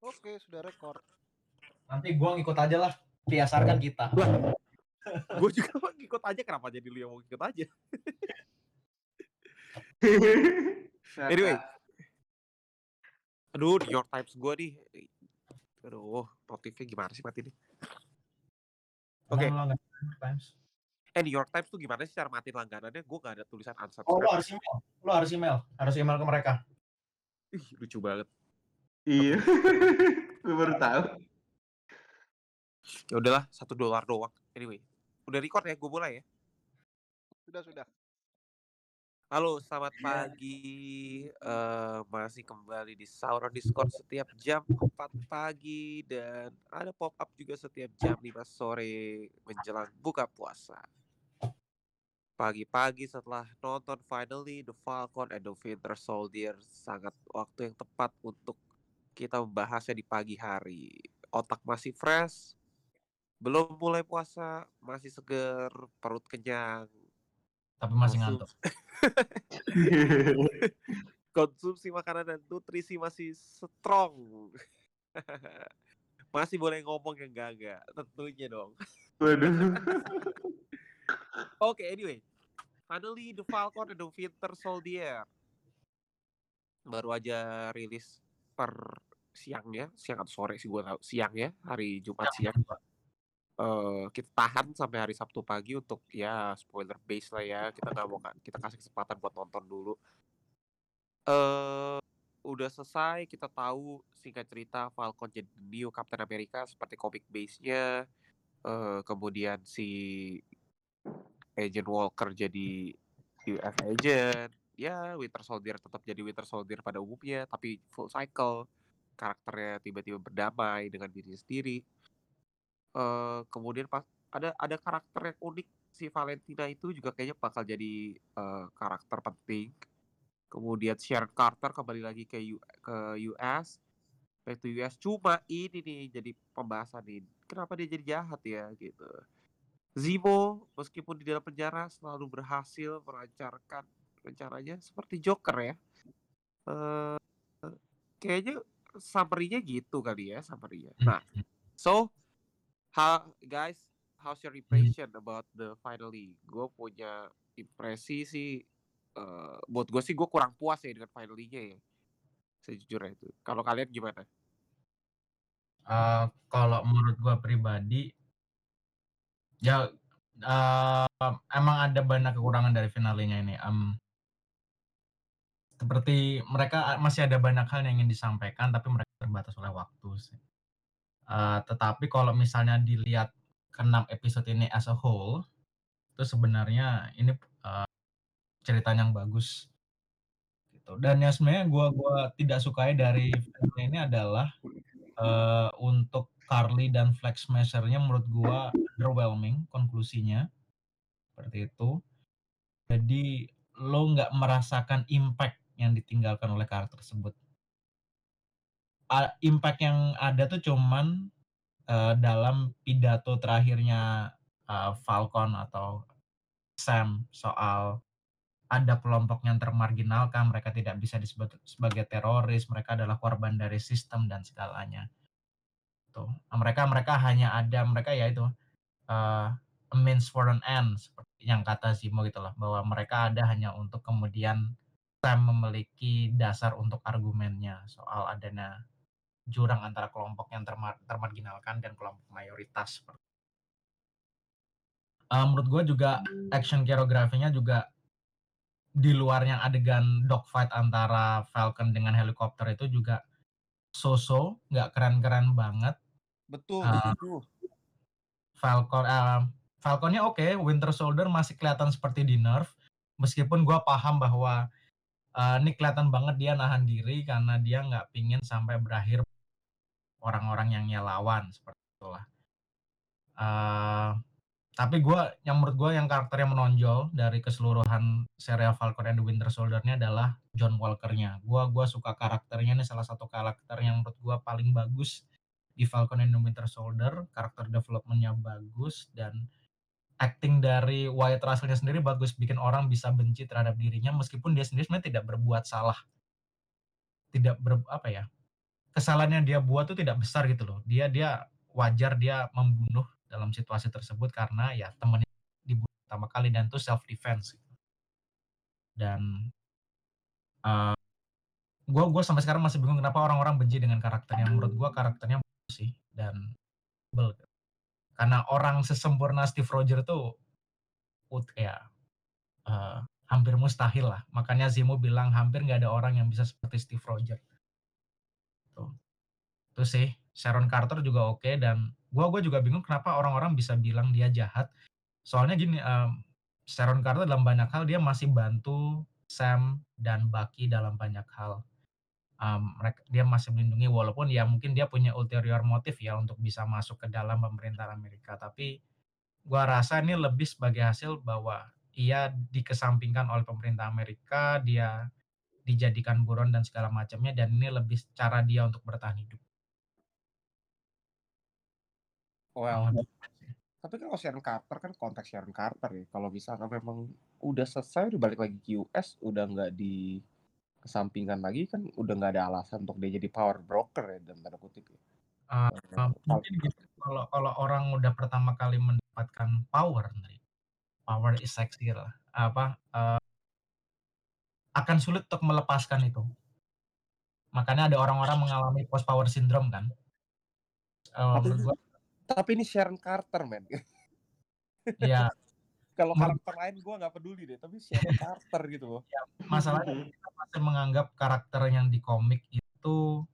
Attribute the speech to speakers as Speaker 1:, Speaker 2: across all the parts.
Speaker 1: Oke, sudah rekor.
Speaker 2: Nanti gua ngikut aja lah. Biasarkan kita.
Speaker 3: gue juga mau ikut aja kenapa jadi lu yang mau ikut aja anyway aduh New York Times gue nih aduh notifnya gimana sih mati nih Oke.
Speaker 2: Times.
Speaker 3: eh New York Times tuh gimana sih cara matiin langganannya gue gak ada tulisan unsubscribe
Speaker 2: Oh, lo harus email. Lo harus email. Harus email ke mereka.
Speaker 3: Ih, lucu banget
Speaker 4: Iya. Gue baru tahu.
Speaker 3: ya udahlah satu dolar doang anyway udah record ya gue mulai ya
Speaker 1: Sudah, sudah.
Speaker 3: Halo, selamat
Speaker 2: Iya.
Speaker 3: pagi. Eh masih kembali di Sauron Discord setiap jam 4 pagi dan ada pop up juga setiap jam 5 sore menjelang buka puasa. Pagi-pagi setelah nonton finally The Falcon and the Winter Soldier sangat waktu yang tepat untuk kita membahasnya di pagi hari. Otak masih fresh, belum mulai puasa, masih seger, perut kenyang,
Speaker 2: Tapi masih
Speaker 3: Konsum-
Speaker 2: ngantuk.
Speaker 3: konsumsi makanan dan nutrisi masih strong. masih boleh ngomong yang enggak tentunya dong.
Speaker 4: Waduh.
Speaker 3: Oke, anyway. Finally, The Falcon and the Winter Soldier. Baru aja rilis per siangnya, siang atau sore sih gue tahu. Siang ya, hari Jumat siang. Eh, kita tahan sampai hari Sabtu pagi untuk ya spoiler base lah ya. Kita nggak mau kita kasih kesempatan buat nonton dulu. Eh udah selesai, kita tahu singkat cerita Falcon jadi new Captain America seperti komik base-nya. Eh kemudian si Agent Walker jadi US Agent. Ya, Winter Soldier tetap jadi Winter Soldier pada umumnya, tapi full cycle. Karakternya tiba-tiba berdamai dengan dirinya sendiri. Eh kemudian pas ada ada karakter yang unik si Valentina itu juga kayaknya bakal jadi eh, karakter penting. Kemudian Sharon Carter kembali lagi ke U- ke US, back to US. Cuma ini nih jadi pembahasan ini. Kenapa dia jadi jahat ya gitu. Zemo meskipun di dalam penjara selalu berhasil melancarkan rencananya seperti Joker ya. Eh kayaknya summary-nya gitu kali ya summary-nya. Nah, so how guys, how's your impression about the finally? Gue punya impresi sih eh buat gue sih gue kurang puas ya dengan finally-nya ya. Sejujurnya itu. Kalau kalian gimana?
Speaker 2: Eh, kalau menurut gua pribadi, ya eh, emang ada banyak kekurangan dari finalenya ini. Em, seperti mereka masih ada banyak hal yang ingin disampaikan, tapi mereka terbatas oleh waktu sih. Eh, tetapi kalau misalnya dilihat keenam episode ini as a whole, itu sebenarnya ini eh, ceritanya yang bagus. Gitu. Dan yang sebenarnya gua gua tidak sukai dari film ini adalah eh, untuk Carly dan Flex Smasher-nya menurut gua underwhelming konklusinya seperti itu. Jadi lo nggak merasakan impact yang ditinggalkan oleh karakter tersebut. Impact yang ada tuh cuman eh, dalam pidato terakhirnya eh, Falcon atau Sam soal ada kelompok yang termarginalkan, mereka tidak bisa disebut sebagai teroris, mereka adalah korban dari sistem dan segalanya. Tuh, mereka mereka hanya ada mereka ya itu eh, a means for an end seperti yang kata Zimo gitu loh, bahwa mereka ada hanya untuk kemudian Sam memiliki dasar untuk argumennya soal adanya jurang antara kelompok yang termar- termarginalkan dan kelompok mayoritas. Eh, menurut gue juga action koreografinya juga di luar yang adegan dogfight antara Falcon dengan helikopter itu juga so-so, nggak keren-keren banget.
Speaker 3: Betul, betul.
Speaker 2: Falcon eh, Falconnya oke, Winter Soldier masih kelihatan seperti di nerf. Meskipun gua paham bahwa eh, ini kelihatan banget dia nahan diri karena dia nggak pingin sampai berakhir orang-orang yang dia lawan seperti itulah. Eh, tapi gua yang menurut gua yang karakter yang menonjol dari keseluruhan serial Falcon and the Winter Soldier-nya adalah John Walker-nya. Gua gua suka karakternya ini salah satu karakter yang menurut gua paling bagus di Falcon and the Winter Soldier. Karakter development-nya bagus dan acting dari Wyatt Russell-nya sendiri bagus bikin orang bisa benci terhadap dirinya meskipun dia sendiri sebenarnya tidak berbuat salah. Tidak ber, apa ya? kesalahan yang dia buat tuh tidak besar gitu loh. Dia dia wajar dia membunuh dalam situasi tersebut karena ya temennya dibunuh pertama kali dan itu self defense gitu. Dan eee, gua gua sampai sekarang masih bingung kenapa orang-orang benci dengan karakternya. Menurut gua karakternya sih dan bel karena orang sesempurna Steve Rogers tuh ut ya, eee, hampir mustahil lah. Makanya Zemo bilang hampir nggak ada orang yang bisa seperti Steve Rogers. Tuh. Itu sih. Sharon Carter juga oke dan gua gua juga bingung kenapa orang-orang bisa bilang dia jahat. Soalnya gini, mmm, Sharon Carter dalam banyak hal dia masih bantu Sam dan Bucky dalam banyak hal. Merek dia masih melindungi walaupun ya mungkin dia punya ulterior motif ya untuk bisa masuk ke dalam pemerintahan Amerika. Tapi gua rasa ini lebih sebagai hasil bahwa ia dikesampingkan oleh pemerintah Amerika, dia dijadikan buron dan segala macamnya dan ini lebih cara dia untuk bertahan hidup.
Speaker 3: Well, tapi kalau Sharon Carter kan konteks Sharon Carter ya. Kalau misalkan memang udah selesai, udah balik lagi ke US, udah nggak dikesampingkan lagi kan udah nggak ada alasan untuk dia jadi power broker ya dalam tanda kutip ya. Fal
Speaker 2: mungkin gitu kalau kalau orang udah pertama kali mendapatkan power nih, power is sexy lah, apa, eee akan sulit untuk melepaskan itu. Makanya ada orang-orang mengalami post power syndrome kan. Eee,
Speaker 3: Tapi
Speaker 2: gua
Speaker 3: tapi ini Sharon Carter men.
Speaker 2: Iya.
Speaker 3: Kalau karakter lain gua nggak peduli deh, tapi Sharon Carter gitu loh.
Speaker 2: Ya, masalahnya kita masih menganggap karakter yang di komik itu,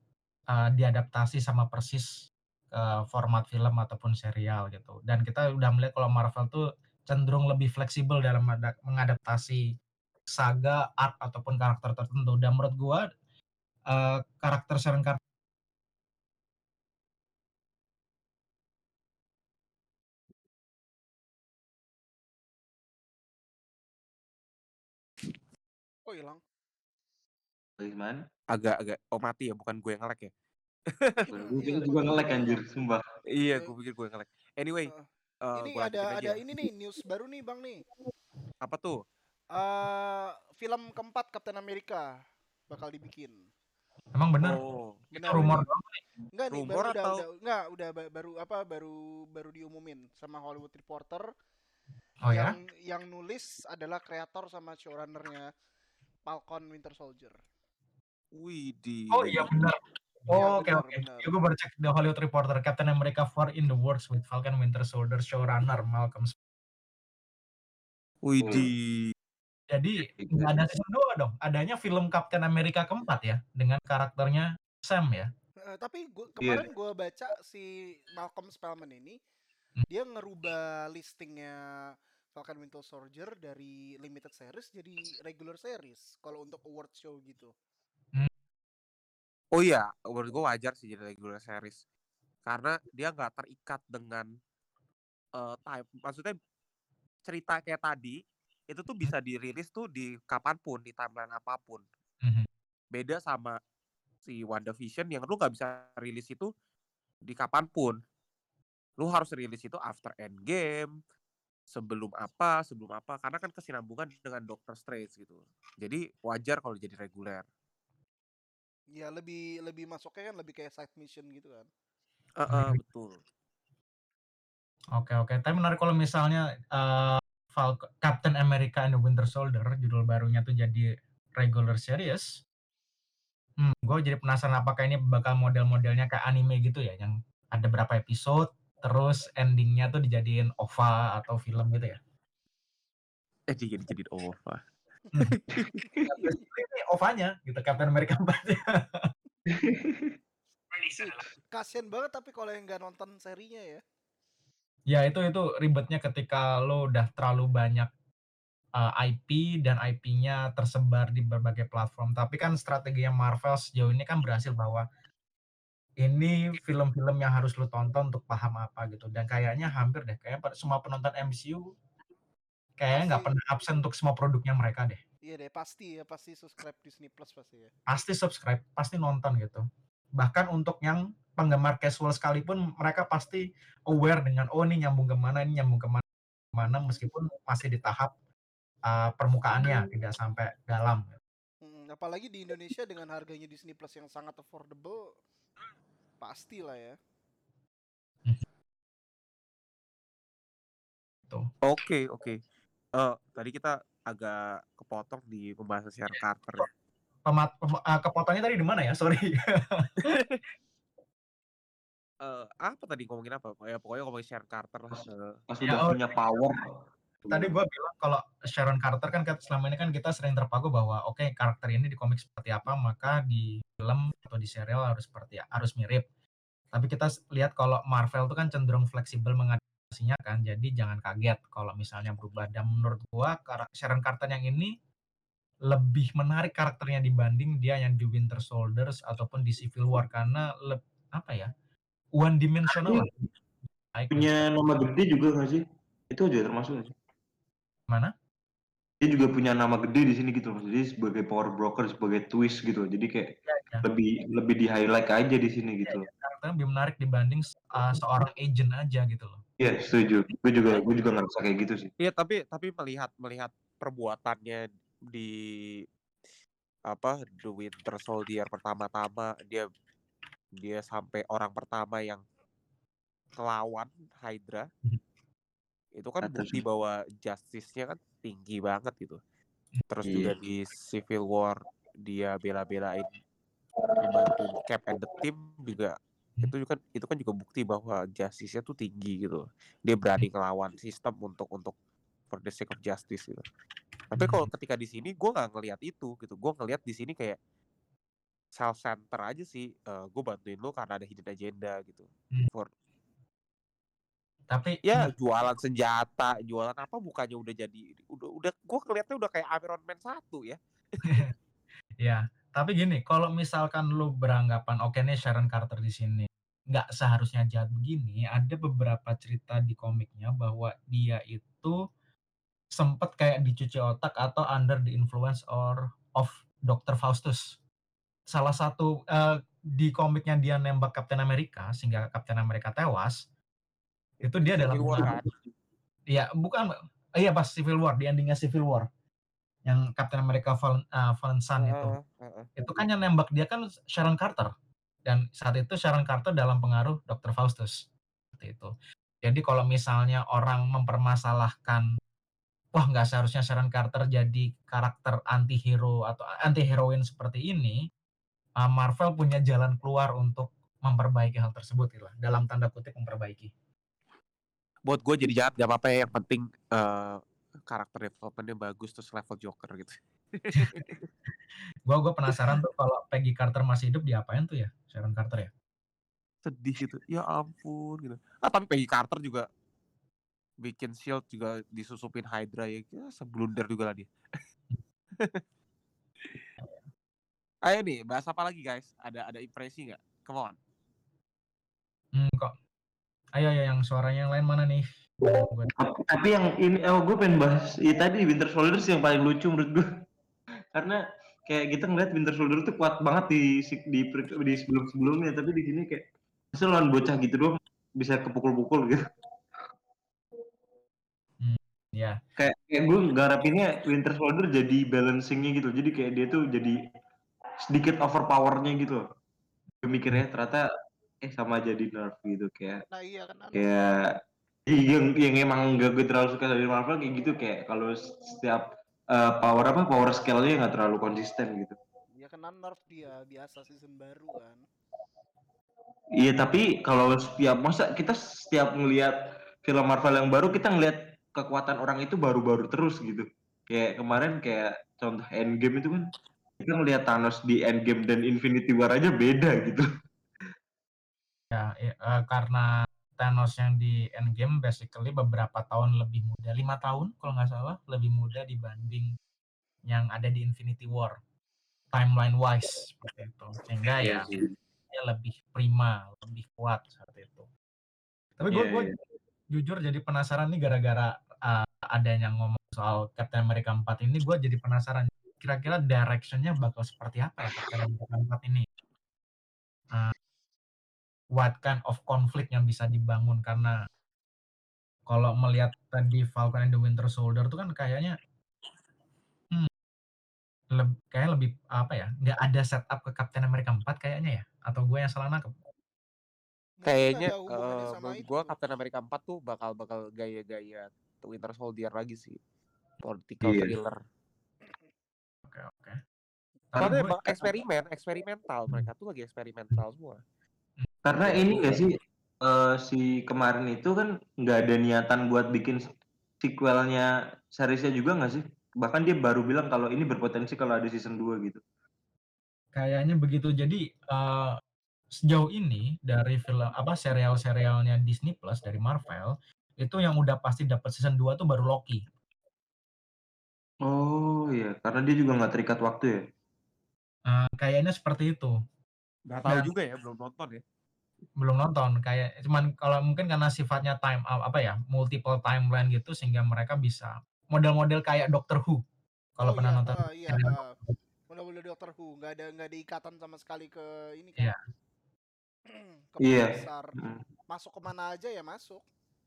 Speaker 2: eee, diadaptasi sama persis, eee, format film ataupun serial gitu. Dan kita udah melihat kalau Marvel tuh cenderung lebih fleksibel dalam ada mengadaptasi saga, arc, ataupun karakter tertentu. Dan menurut gua, eee, karakter Sharon Car
Speaker 1: Oh hilang.
Speaker 4: Gimana?
Speaker 3: Agak agak oh mati ya, bukan gue yang nge-lag ya?
Speaker 4: Gue
Speaker 1: Iya,
Speaker 4: pikir juga nge-lag
Speaker 1: hilang.
Speaker 4: anjir, sumpah.
Speaker 3: Iya, gue pikir gue yang nge-lag. Anyway, eee,
Speaker 1: Ini ada ada ini nih, news baru nih, Bang, nih.
Speaker 3: Apa tuh?
Speaker 1: Eee, film keempat Captain America bakal dibikin.
Speaker 2: Emang bener?
Speaker 3: Oh.
Speaker 1: Bener
Speaker 2: rumor doang nih?
Speaker 1: Enggak nih,
Speaker 3: Rumor
Speaker 1: baru udah
Speaker 3: atau
Speaker 1: udah enggak, udah ba baru apa, baru baru diumumin sama Hollywood Reporter.
Speaker 2: Oh ya?
Speaker 1: Yang yang nulis adalah kreator sama showrunner-nya Falcon Winter Soldier.
Speaker 3: Widih.
Speaker 2: Oh iya bener.
Speaker 1: Iya,
Speaker 2: Oh, oke oke. Ya gua baru cek The Hollywood Reporter, Captain America 4 in the works with Falcon Winter Soldier showrunner Malcolm.
Speaker 3: Widih.
Speaker 2: Jadi nggak ada
Speaker 4: sih.
Speaker 2: season 2 dong? Adanya film Captain America keempat ya? Dengan karakternya Sam ya?
Speaker 1: Heeh, tapi gua
Speaker 4: Iya.
Speaker 1: kemarin gua baca si Malcolm Spellman ini,
Speaker 2: Hmm.
Speaker 1: dia ngerubah listingnya Falcon Winter Soldier dari limited series jadi regular series kalau untuk award show gitu.
Speaker 2: Mmm.
Speaker 3: Oh iya, menurut gue wajar sih jadi regular series. Karena dia nggak terikat dengan eee, time. Maksudnya cerita kayak tadi, itu tuh bisa dirilis tuh di kapan pun, di timeline apa pun.
Speaker 2: Mhm.
Speaker 3: Beda sama si WandaVision yang lu nggak bisa rilis itu di kapan pun. Lu harus rilis itu after Endgame, sebelum apa sebelum apa, karena kan kesinambungan dengan Doctor Strange gitu. Jadi wajar kalau jadi reguler.
Speaker 1: Ya lebih lebih masuknya kan lebih kayak side mission gitu kan.
Speaker 3: Heeh,
Speaker 2: Mhm.
Speaker 3: betul.
Speaker 2: Oke oke. Tapi menarik kalau misalnya, eee, Falco Captain America and the Winter Soldier, judul barunya tuh jadi regular series. Hmm, gua jadi penasaran apakah ini bakal model-modelnya kayak anime gitu ya, yang ada berapa episode, terus ending-nya tuh dijadiin OVA atau film gitu ya?
Speaker 3: Eh, jadi jadiin OVA.
Speaker 2: Basically ini OVA-nya gitu, Captain America 4 ya.
Speaker 1: Ih, kasian banget tapi kalau yang nggak nonton serinya ya.
Speaker 2: Ya itu itu ribetnya ketika lo udah terlalu banyak, eee, IP dan IP-nya tersebar di berbagai platform. Tapi kan strateginya Marvel sejauh ini kan berhasil bahwa ini film-film yang harus lu tonton untuk paham apa gitu, dan kayaknya hampir deh, kayaknya pada semua penonton MCU kayaknya nggak
Speaker 1: Pasti.
Speaker 2: pernah absen untuk semua produknya mereka deh.
Speaker 1: Iya deh, pasti ya, pasti subscribe Disney Plus pasti ya.
Speaker 2: Pasti subscribe, pasti nonton gitu. Bahkan untuk yang penggemar casual sekalipun mereka pasti aware dengan, "Oh ini nyambung ke mana ini nyambung ke mana mana," meskipun masih di tahap, eee, permukaannya, tidak sampai dalam.
Speaker 1: Mhm, apalagi di Indonesia dengan harganya Disney Plus yang sangat affordable, pasti lah ya.
Speaker 2: Tuh.
Speaker 3: Oke, oke. Eh, tadi kita agak kepotong di pembahasan Sharon Carter ya.
Speaker 2: Pemat, pem- ah, kepotongnya tadi di mana ya? Sorry.
Speaker 3: Eh, apa tadi ngomongin apa? Ya pokoknya ngomongin Sharon Carter lah.
Speaker 4: Pas
Speaker 2: Ya,
Speaker 4: udah
Speaker 2: oh.
Speaker 4: punya power.
Speaker 2: Tadi gue bilang kalau Sharon Carter kan selama ini kan kita sering terpaku bahwa oke karakter ini di komik seperti apa maka di film atau di serial harus seperti harus mirip tapi kita lihat kalau Marvel tuh kan cenderung fleksibel mengadaptasinya kan jadi jangan kaget kalau misalnya berubah dan menurut gua Sharon Carter yang ini lebih menarik karakternya dibanding dia yang di Winter Soldiers ataupun di Civil War karena leb- apa ya one dimensional
Speaker 4: Punya nama gede juga nggak sih? Itu aja termasuk sih?
Speaker 2: Mana
Speaker 4: Dia juga punya nama gede di sini gitu loh. Jadi sebagai power broker, sebagai twist gitu. Jadi kayak
Speaker 2: ya.
Speaker 4: lebih lebih di highlight aja di sini gitu. loh.
Speaker 2: karakternya lebih menarik dibanding uh, seorang agent aja gitu loh.
Speaker 4: Iya setuju. Gue juga gue juga ngerasa kayak gitu sih.
Speaker 3: Iya, tapi tapi melihat melihat perbuatannya di apa The Winter Soldier pertama-tama dia dia sampai orang pertama yang kelawan Hydra
Speaker 2: Mhm.
Speaker 3: Itu kan bukti bahwa justice-nya kan tinggi banget gitu. Terus
Speaker 4: Iya.
Speaker 3: juga di Civil War dia bela-belain membantu Cap and the Team juga itu juga itu kan juga bukti bahwa justice-nya tuh tinggi gitu. Dia berani ngelawan sistem untuk untuk for the sake of justice gitu. Tapi kalau ketika di sini gue nggak ngelihat itu gitu. Gue ngelihat di sini kayak self center aja sih. gue bantuin lo karena ada hidden agenda gitu.
Speaker 2: Hmm.
Speaker 3: For
Speaker 2: Tapi
Speaker 3: ya jualan senjata, jualan apa bukannya udah jadi udah udah gue ngelihatnya udah kayak Iron Man satu ya.
Speaker 2: ya, tapi gini, kalau misalkan lu beranggapan oke nih Sharon Carter di sini nggak seharusnya jahat begini, ada beberapa cerita di komiknya bahwa dia itu sempet kayak dicuci otak atau under the influence or of Dr. Faustus. Salah satu eh, di komiknya dia nembak Captain America sehingga Captain America tewas. Itu dia dalam
Speaker 3: Civil War kan?
Speaker 2: Iya, bukan. eh, Iya pas Civil War, di endingnya Civil War. Yang Captain America Fallen, uh, Sun itu.
Speaker 3: Heeh, heeh.
Speaker 2: Itu kan yang nembak dia kan Sharon Carter. Dan saat itu Sharon Carter dalam pengaruh Dr. Faustus. Seperti itu. Jadi kalau misalnya orang mempermasalahkan wah nggak seharusnya Sharon Carter jadi karakter anti-hero atau anti-heroin seperti ini, uh, Marvel punya jalan keluar untuk memperbaiki hal tersebut gitu lah. Dalam tanda kutip memperbaiki.
Speaker 3: Buat gue jadi jahat gak apa-apa ya. Yang penting eh, karakter developmentnya bagus terus level Joker gitu.
Speaker 2: Gua gua penasaran tuh kalau Peggy Carter masih hidup diapain tuh ya Sharon Carter ya?
Speaker 3: Sedih gitu. Ya ampun gitu. Ah tapi Peggy Carter juga bikin Shield juga disusupin Hydra ya. ya seblunder juga lah dia. Ayo nih, bahas apa lagi guys? Ada ada impresi nggak? Come on.
Speaker 2: Hmm, kok. Ayo ayo yang suaranya yang lain mana nih?
Speaker 4: Tapi, yang ini, oh gue pengen bahas ya tadi Winter Soldier sih yang paling lucu menurut gue. Karena kayak kita ngeliat Winter Soldier tuh kuat banget di di, di, di sebelum-sebelumnya, tapi di sini kayak masa lawan bocah gitu doang bisa kepukul-pukul gitu.
Speaker 2: Ya,
Speaker 4: Kayak, kayak gue garapinnya Winter Soldier jadi balancingnya gitu. Jadi kayak dia tuh jadi sedikit overpowernya gitu. Gue mikirnya ternyata eh sama aja di nerf gitu kayak
Speaker 1: Nah iya kan
Speaker 4: kayak yang yang emang gak gue terlalu suka dari Marvel kayak gitu kayak kalau setiap eh, power apa power scale-nya nggak terlalu konsisten gitu.
Speaker 1: Ya kena nerf dia biasa season baru kan.
Speaker 4: Iya tapi kalau setiap masa kita setiap ngelihat film Marvel yang baru kita ngelihat kekuatan orang itu baru-baru terus gitu. Kayak kemarin kayak contoh Endgame itu kan kita ngelihat Thanos di Endgame dan Infinity War aja beda gitu.
Speaker 2: Ya, ya, eh, karena Thanos yang di Endgame basically beberapa tahun lebih muda, lima tahun kalau nggak salah lebih muda dibanding yang ada di Infinity War timeline wise seperti itu. Sehingga ya
Speaker 4: sih.
Speaker 2: dia lebih prima, lebih kuat seperti itu. Tapi gue
Speaker 4: Iya, iya.
Speaker 2: jujur jadi penasaran nih gara-gara uh, ada yang ngomong soal Captain America 4 ini, gue jadi penasaran kira-kira directionnya bakal seperti apa ya Captain America 4 ini. Uh, what kind of conflict yang bisa dibangun karena kalau melihat tadi Falcon and the Winter Soldier tuh kan kayaknya hmm, leb- kayak lebih apa ya nggak ada setup ke Captain America 4 kayaknya ya atau gue yang salah nangkep
Speaker 3: Kayaknya
Speaker 1: ada hubungannya
Speaker 3: eh, menurut gua
Speaker 1: tuh.
Speaker 3: Captain America 4 tuh bakal bakal gaya-gaya Winter Soldier lagi sih. Political
Speaker 4: Iya.
Speaker 3: thriller.
Speaker 2: Oke oke. Tapi
Speaker 3: Karena
Speaker 2: gue
Speaker 3: emang eksperimen, eksperimental. Mereka tuh lagi eksperimental semua.
Speaker 4: Karena ini nggak sih eh, si kemarin itu kan nggak ada niatan buat bikin sequelnya seriesnya juga nggak sih? Bahkan dia baru bilang kalau ini berpotensi kalau ada season 2 gitu.
Speaker 2: kayaknya begitu. Jadi eh, sejauh ini dari film apa serial-serialnya Disney Plus dari Marvel itu yang udah pasti dapat season 2 tuh baru Loki.
Speaker 4: Oh iya, karena dia juga nggak terikat waktu ya.
Speaker 2: Eh, kayaknya seperti itu.
Speaker 3: Gak tahu
Speaker 2: Dan-
Speaker 3: juga ya, belum nonton ya.
Speaker 2: Belum nonton kayak cuman kalau mungkin karena sifatnya time uh, apa ya multiple timeline gitu sehingga mereka bisa model-model kayak Doctor Who kalau
Speaker 1: Oh
Speaker 2: pernah
Speaker 1: iya,
Speaker 2: nonton
Speaker 1: ah, iya,
Speaker 2: serial
Speaker 1: ah. Bener-bener Doctor Who, nggak ada nggak ada ikatan sama sekali ke ini kan.
Speaker 2: Iya.
Speaker 1: ke
Speaker 4: Iya.
Speaker 1: besar.
Speaker 4: Mm.
Speaker 1: Masuk ke mana aja ya masuk.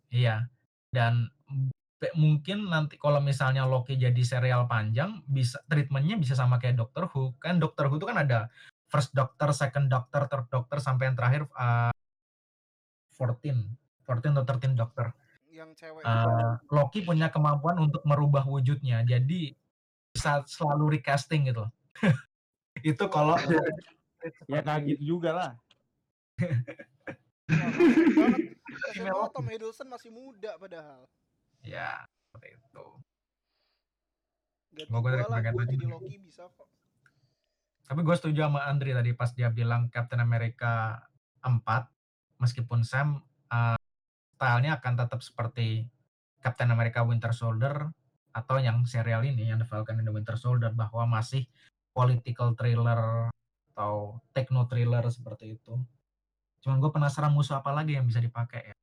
Speaker 2: iya dan be- mungkin nanti kalau misalnya Loki jadi serial panjang bisa treatmentnya bisa sama kayak Doctor Who kan Doctor Who itu kan ada first Doctor second Doctor third Doctor sampai yang terakhir uh, 14 14 atau 13 Doctor
Speaker 1: Yang cewek
Speaker 2: Uh, Loki punya kemampuan untuk merubah wujudnya, jadi bisa selalu recasting gitu. itu kalau
Speaker 3: Ya kayak gitu juga lah.
Speaker 2: Loki.
Speaker 1: Tom Hiddleston masih muda padahal.
Speaker 2: ya seperti itu. Gua aja.
Speaker 1: jadi Loki bisa kok.
Speaker 2: Tapi gue setuju sama Andri tadi pas dia bilang Captain America 4, meskipun Sam uh, stylenya akan tetap seperti Captain America Winter Soldier atau yang serial ini yang The Falcon and the Winter Soldier bahwa masih political thriller atau techno thriller seperti itu. Cuman gue penasaran musuh apa lagi yang bisa dipakai ya.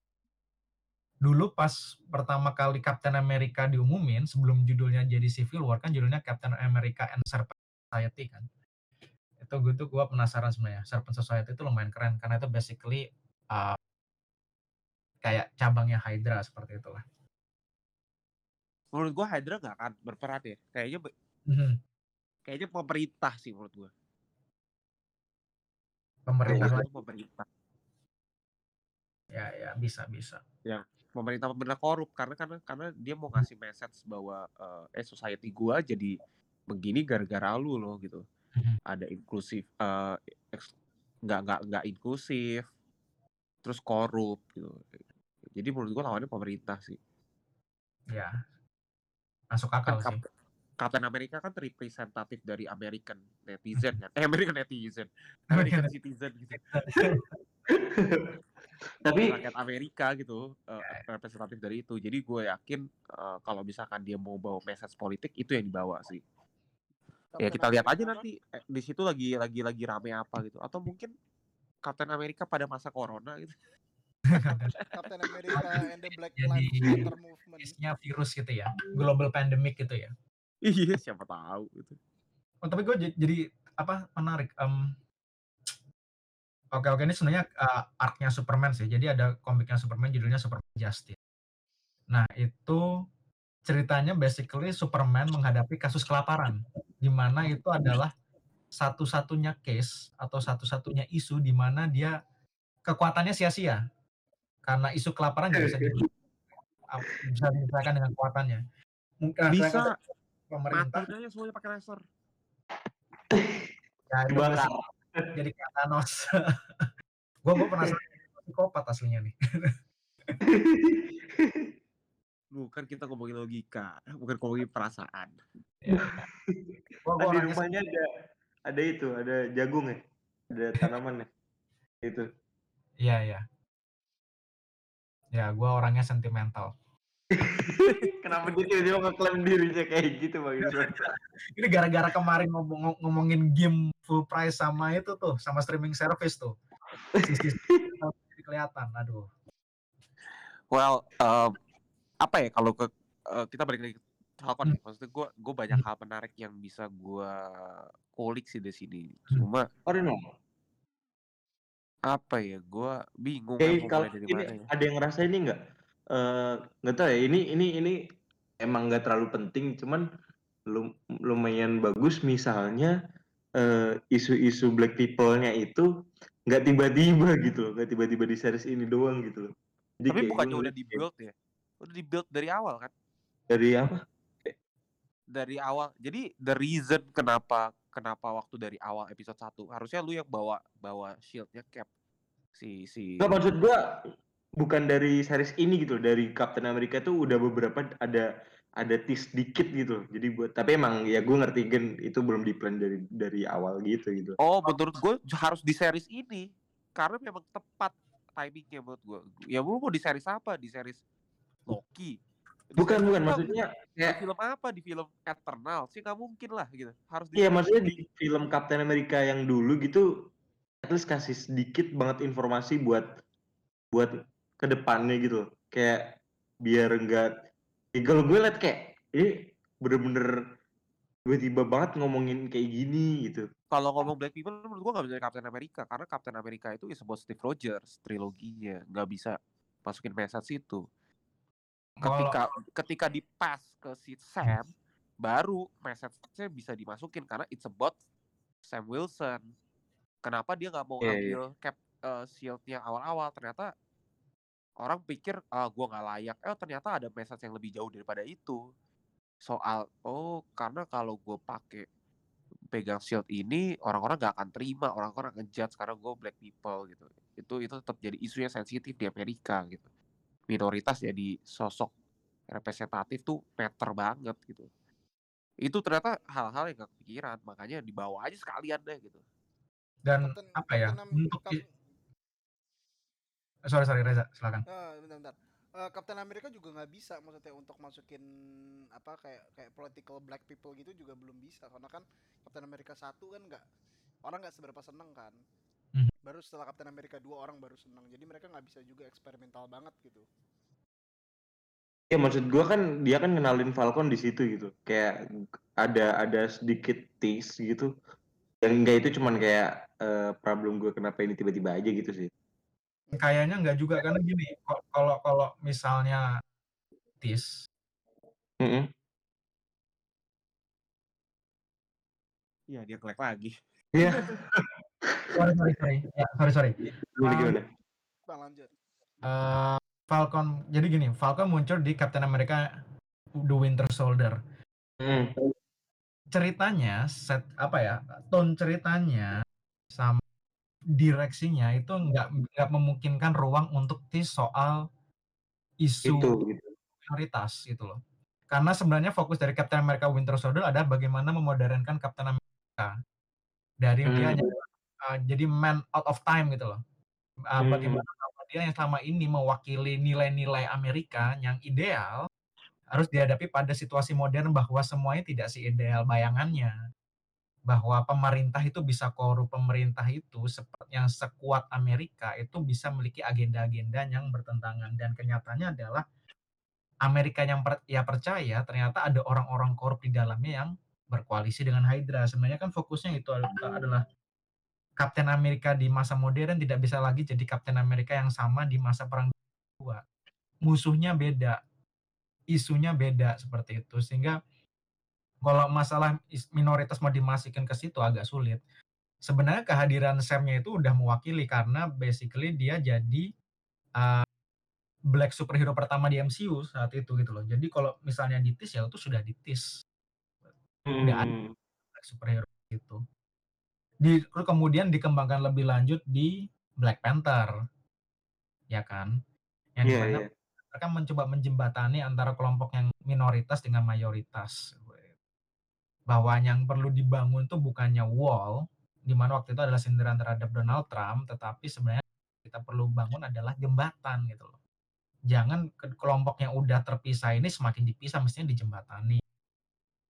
Speaker 2: Dulu pas pertama kali Captain America diumumin sebelum judulnya jadi Civil War kan judulnya Captain America and Serpent Society kan. Itu gue tuh gue penasaran sebenarnya. Serpent Society itu lumayan keren karena itu basically uh, kayak cabangnya Hydra seperti itulah.
Speaker 3: Menurut gua Hydra gak akan berperan ya. Kayaknya
Speaker 2: Mhm.
Speaker 3: kayaknya pemerintah sih menurut gua.
Speaker 2: Pemerintah
Speaker 3: Kayaknya itu pemerintah.
Speaker 2: Ya ya bisa bisa.
Speaker 3: Pemerintah pemerintah korup karena karena karena dia mau ngasih message bahwa eh, eh society gua jadi begini gara-gara lu loh gitu.
Speaker 2: Mhm.
Speaker 3: Ada inklusif eks- nggak nggak nggak inklusif terus korup gitu. Jadi menurut gua lawannya pemerintah sih.
Speaker 2: Ya. Masuk
Speaker 3: Kan
Speaker 2: akal sih.
Speaker 3: Cap- Captain America kan representatif dari American netizen kan. Eh American netizen. American citizen gitu.
Speaker 4: Tapi
Speaker 3: rakyat Amerika gitu eh, representatif dari itu jadi gue yakin eh, kalau misalkan dia mau bawa message politik itu yang dibawa sih ya kita lihat aja nanti eh, di situ lagi lagi lagi rame apa gitu atau mungkin Captain America pada masa corona gitu
Speaker 1: Captain America and the Black Lives Matter movement.
Speaker 2: Isinya virus gitu ya. Global pandemic gitu ya.
Speaker 3: iya siapa tahu gitu
Speaker 2: Oh, tapi gue jadi apa menarik. em, Oke oke ini sebenarnya uh, arc-nya Superman sih. Jadi ada komiknya Superman judulnya Superman Justice. Nah itu ceritanya basically Superman menghadapi kasus kelaparan, di mana itu adalah satu-satunya case atau satu-satunya isu di mana dia kekuatannya sia-sia karena isu kelaparan nggak bisa di, ap- bisa diselesaikan dengan kekuatannya. Mungkin
Speaker 3: bisa
Speaker 2: pemerintah
Speaker 3: mati aja semuanya pakai laser
Speaker 2: ya, itu sih jadi kayak Thanos. gue gue penasaran psikopat aslinya nih.
Speaker 3: bukan kita ngomongin logika bukan ngomongin perasaan
Speaker 2: Gue
Speaker 4: Kan di rumahnya ada ada itu, ada jagung ya. Ada tanaman ya. Itu.
Speaker 2: Iya iya. Ya gue orangnya sentimental.
Speaker 4: Kenapa dia tiba-tiba ngeklaim dirinya kayak gitu Bang?
Speaker 2: Ini gara-gara kemarin ngomong ngomongin game full price sama itu tuh, sama streaming service tuh. Sisi kelihatan, aduh.
Speaker 3: well em, apa ya kalau ke eh, kita balik lagi ke Falcon
Speaker 2: Hmm.
Speaker 3: ya maksudnya gue gue banyak hal menarik yang bisa gue kulik sih di sini cuma
Speaker 4: Oh, no.
Speaker 3: apa ya gue bingung
Speaker 4: Kayak
Speaker 3: mau
Speaker 4: kalau
Speaker 3: mulai dari
Speaker 4: ini
Speaker 3: mana ya
Speaker 4: ada yang ngerasa ini nggak? Eh, nggak tahu ya. Ini ini ini emang nggak terlalu penting, cuman lum- lumayan bagus. Misalnya eh, isu-isu black people-nya itu nggak tiba-tiba gitu loh, nggak tiba-tiba di series ini doang gitu loh. Jadi
Speaker 3: Tapi
Speaker 4: kayak
Speaker 3: bukannya udah
Speaker 4: ngeliat
Speaker 3: di
Speaker 4: kayak
Speaker 3: build ya? Udah di build dari awal kan?
Speaker 4: dari apa?
Speaker 3: Dari awal. Jadi the reason kenapa kenapa waktu dari awal episode 1 harusnya lu yang bawa bawa shieldnya cap si si
Speaker 4: Nggak maksud gua bukan dari series ini gitu, dari Captain America tuh udah beberapa ada ada tease dikit gitu. Jadi buat tapi emang ya gue ngerti gen itu belum di plan dari dari awal gitu gitu.
Speaker 3: Oh, menurut gue harus di series ini karena memang tepat timingnya menurut gue. Ya lu mau di series apa? Di series Loki.
Speaker 4: Bukan bukan
Speaker 3: apa?
Speaker 4: maksudnya
Speaker 3: di
Speaker 4: kayak
Speaker 3: film apa? Di film Eternal sih nggak mungkin lah gitu. Harus di
Speaker 4: Iya maksudnya di film Captain America yang dulu gitu at least kasih sedikit banget informasi buat buat ke depannya gitu kayak biar enggak ya kalau gue liat kayak ini bener-bener tiba-tiba banget ngomongin kayak gini gitu
Speaker 3: Kalau ngomong Black People menurut gue nggak bisa Captain America karena Captain America itu is about Steve Rogers triloginya nggak bisa masukin message itu. Ketika ketika di pass ke si Sam baru message-nya bisa dimasukin karena it's about Sam Wilson. Kenapa dia nggak mau
Speaker 4: Iya, iya.
Speaker 3: ngambil cap eh, shield yang awal-awal? Ternyata orang pikir ah gua nggak layak. Eh ternyata ada message yang lebih jauh daripada itu. Soal oh karena kalau gue pakai pegang shield ini orang-orang gak akan terima, orang-orang akan judge karena gue black people gitu. Itu itu tetap jadi isu yang sensitif di Amerika gitu. Minoritas jadi sosok representatif tuh meter banget gitu. Itu ternyata hal-hal yang gak kepikiran, makanya dibawa aja sekalian deh gitu.
Speaker 2: Dan
Speaker 1: Captain-
Speaker 2: apa ya? Untuk sorry sorry Reza, silakan.
Speaker 1: Ah, bentar, bentar. Eh, Captain America juga nggak bisa maksudnya untuk masukin apa kayak kayak political black people gitu juga belum bisa karena kan Captain America satu kan nggak orang nggak seberapa seneng kan. Baru setelah Captain America 2 orang baru seneng. Jadi mereka nggak bisa juga eksperimental banget gitu.
Speaker 4: ya maksud gue kan dia kan kenalin Falcon di situ gitu kayak ada ada sedikit tease gitu yang enggak itu cuman kayak eh, problem gue kenapa ini tiba-tiba aja gitu sih
Speaker 2: Kayaknya nggak juga karena gini, kalau kalau misalnya tis
Speaker 4: Mm-mm.
Speaker 3: Iya dia ngelek lagi.
Speaker 4: Iya
Speaker 2: sorry sorry sorry. Ya sorry sorry.
Speaker 4: Gimana
Speaker 2: Um,
Speaker 4: gimana?
Speaker 1: Bang lanjut.
Speaker 2: Eh, Falcon jadi gini Falcon muncul di Captain America The Winter Soldier.
Speaker 4: Mm.
Speaker 2: ceritanya set apa ya tone ceritanya sama direksinya itu nggak nggak memungkinkan ruang untuk tis soal isu
Speaker 4: itu gitu.
Speaker 2: minoritas gitu loh. Karena sebenarnya fokus dari Captain America Winter Soldier adalah bagaimana memodernkan Captain America. Dari dia
Speaker 4: Hmm.
Speaker 2: hanya uh, jadi man out of time gitu loh. Uh,
Speaker 4: Hmm.
Speaker 2: bagaimana bahwa dia yang selama ini mewakili nilai-nilai Amerika yang ideal harus dihadapi pada situasi modern bahwa semuanya tidak seideal bayangannya. Bahwa pemerintah itu bisa korup pemerintah itu seperti yang sekuat Amerika itu bisa memiliki agenda-agenda yang bertentangan. Dan kenyataannya adalah Amerika yang per, ya percaya ternyata ada orang-orang korup di dalamnya yang berkoalisi dengan Hydra. Sebenarnya kan fokusnya itu adalah Kapten Amerika di masa modern tidak bisa lagi jadi Kapten Amerika yang sama di masa perang dua. Musuhnya beda. Isunya beda seperti itu. Sehingga kalau masalah minoritas mau dimasukin ke situ agak sulit. Sebenarnya kehadiran Sam-nya itu udah mewakili karena basically dia jadi uh, black superhero pertama di MCU saat itu gitu loh. Jadi kalau misalnya ditis ya itu sudah ditis. Udah ada black superhero gitu di kemudian dikembangkan lebih lanjut di Black Panther. Ya kan? Yang
Speaker 4: Iya,
Speaker 2: di mana
Speaker 4: iya.
Speaker 2: mereka mencoba menjembatani antara kelompok yang minoritas dengan mayoritas. Bahwa yang perlu dibangun tuh bukannya wall di mana waktu itu adalah sindiran terhadap Donald Trump tetapi sebenarnya kita perlu bangun adalah jembatan gitu loh. Jangan ke- kelompok yang udah terpisah ini semakin dipisah mestinya dijembatani.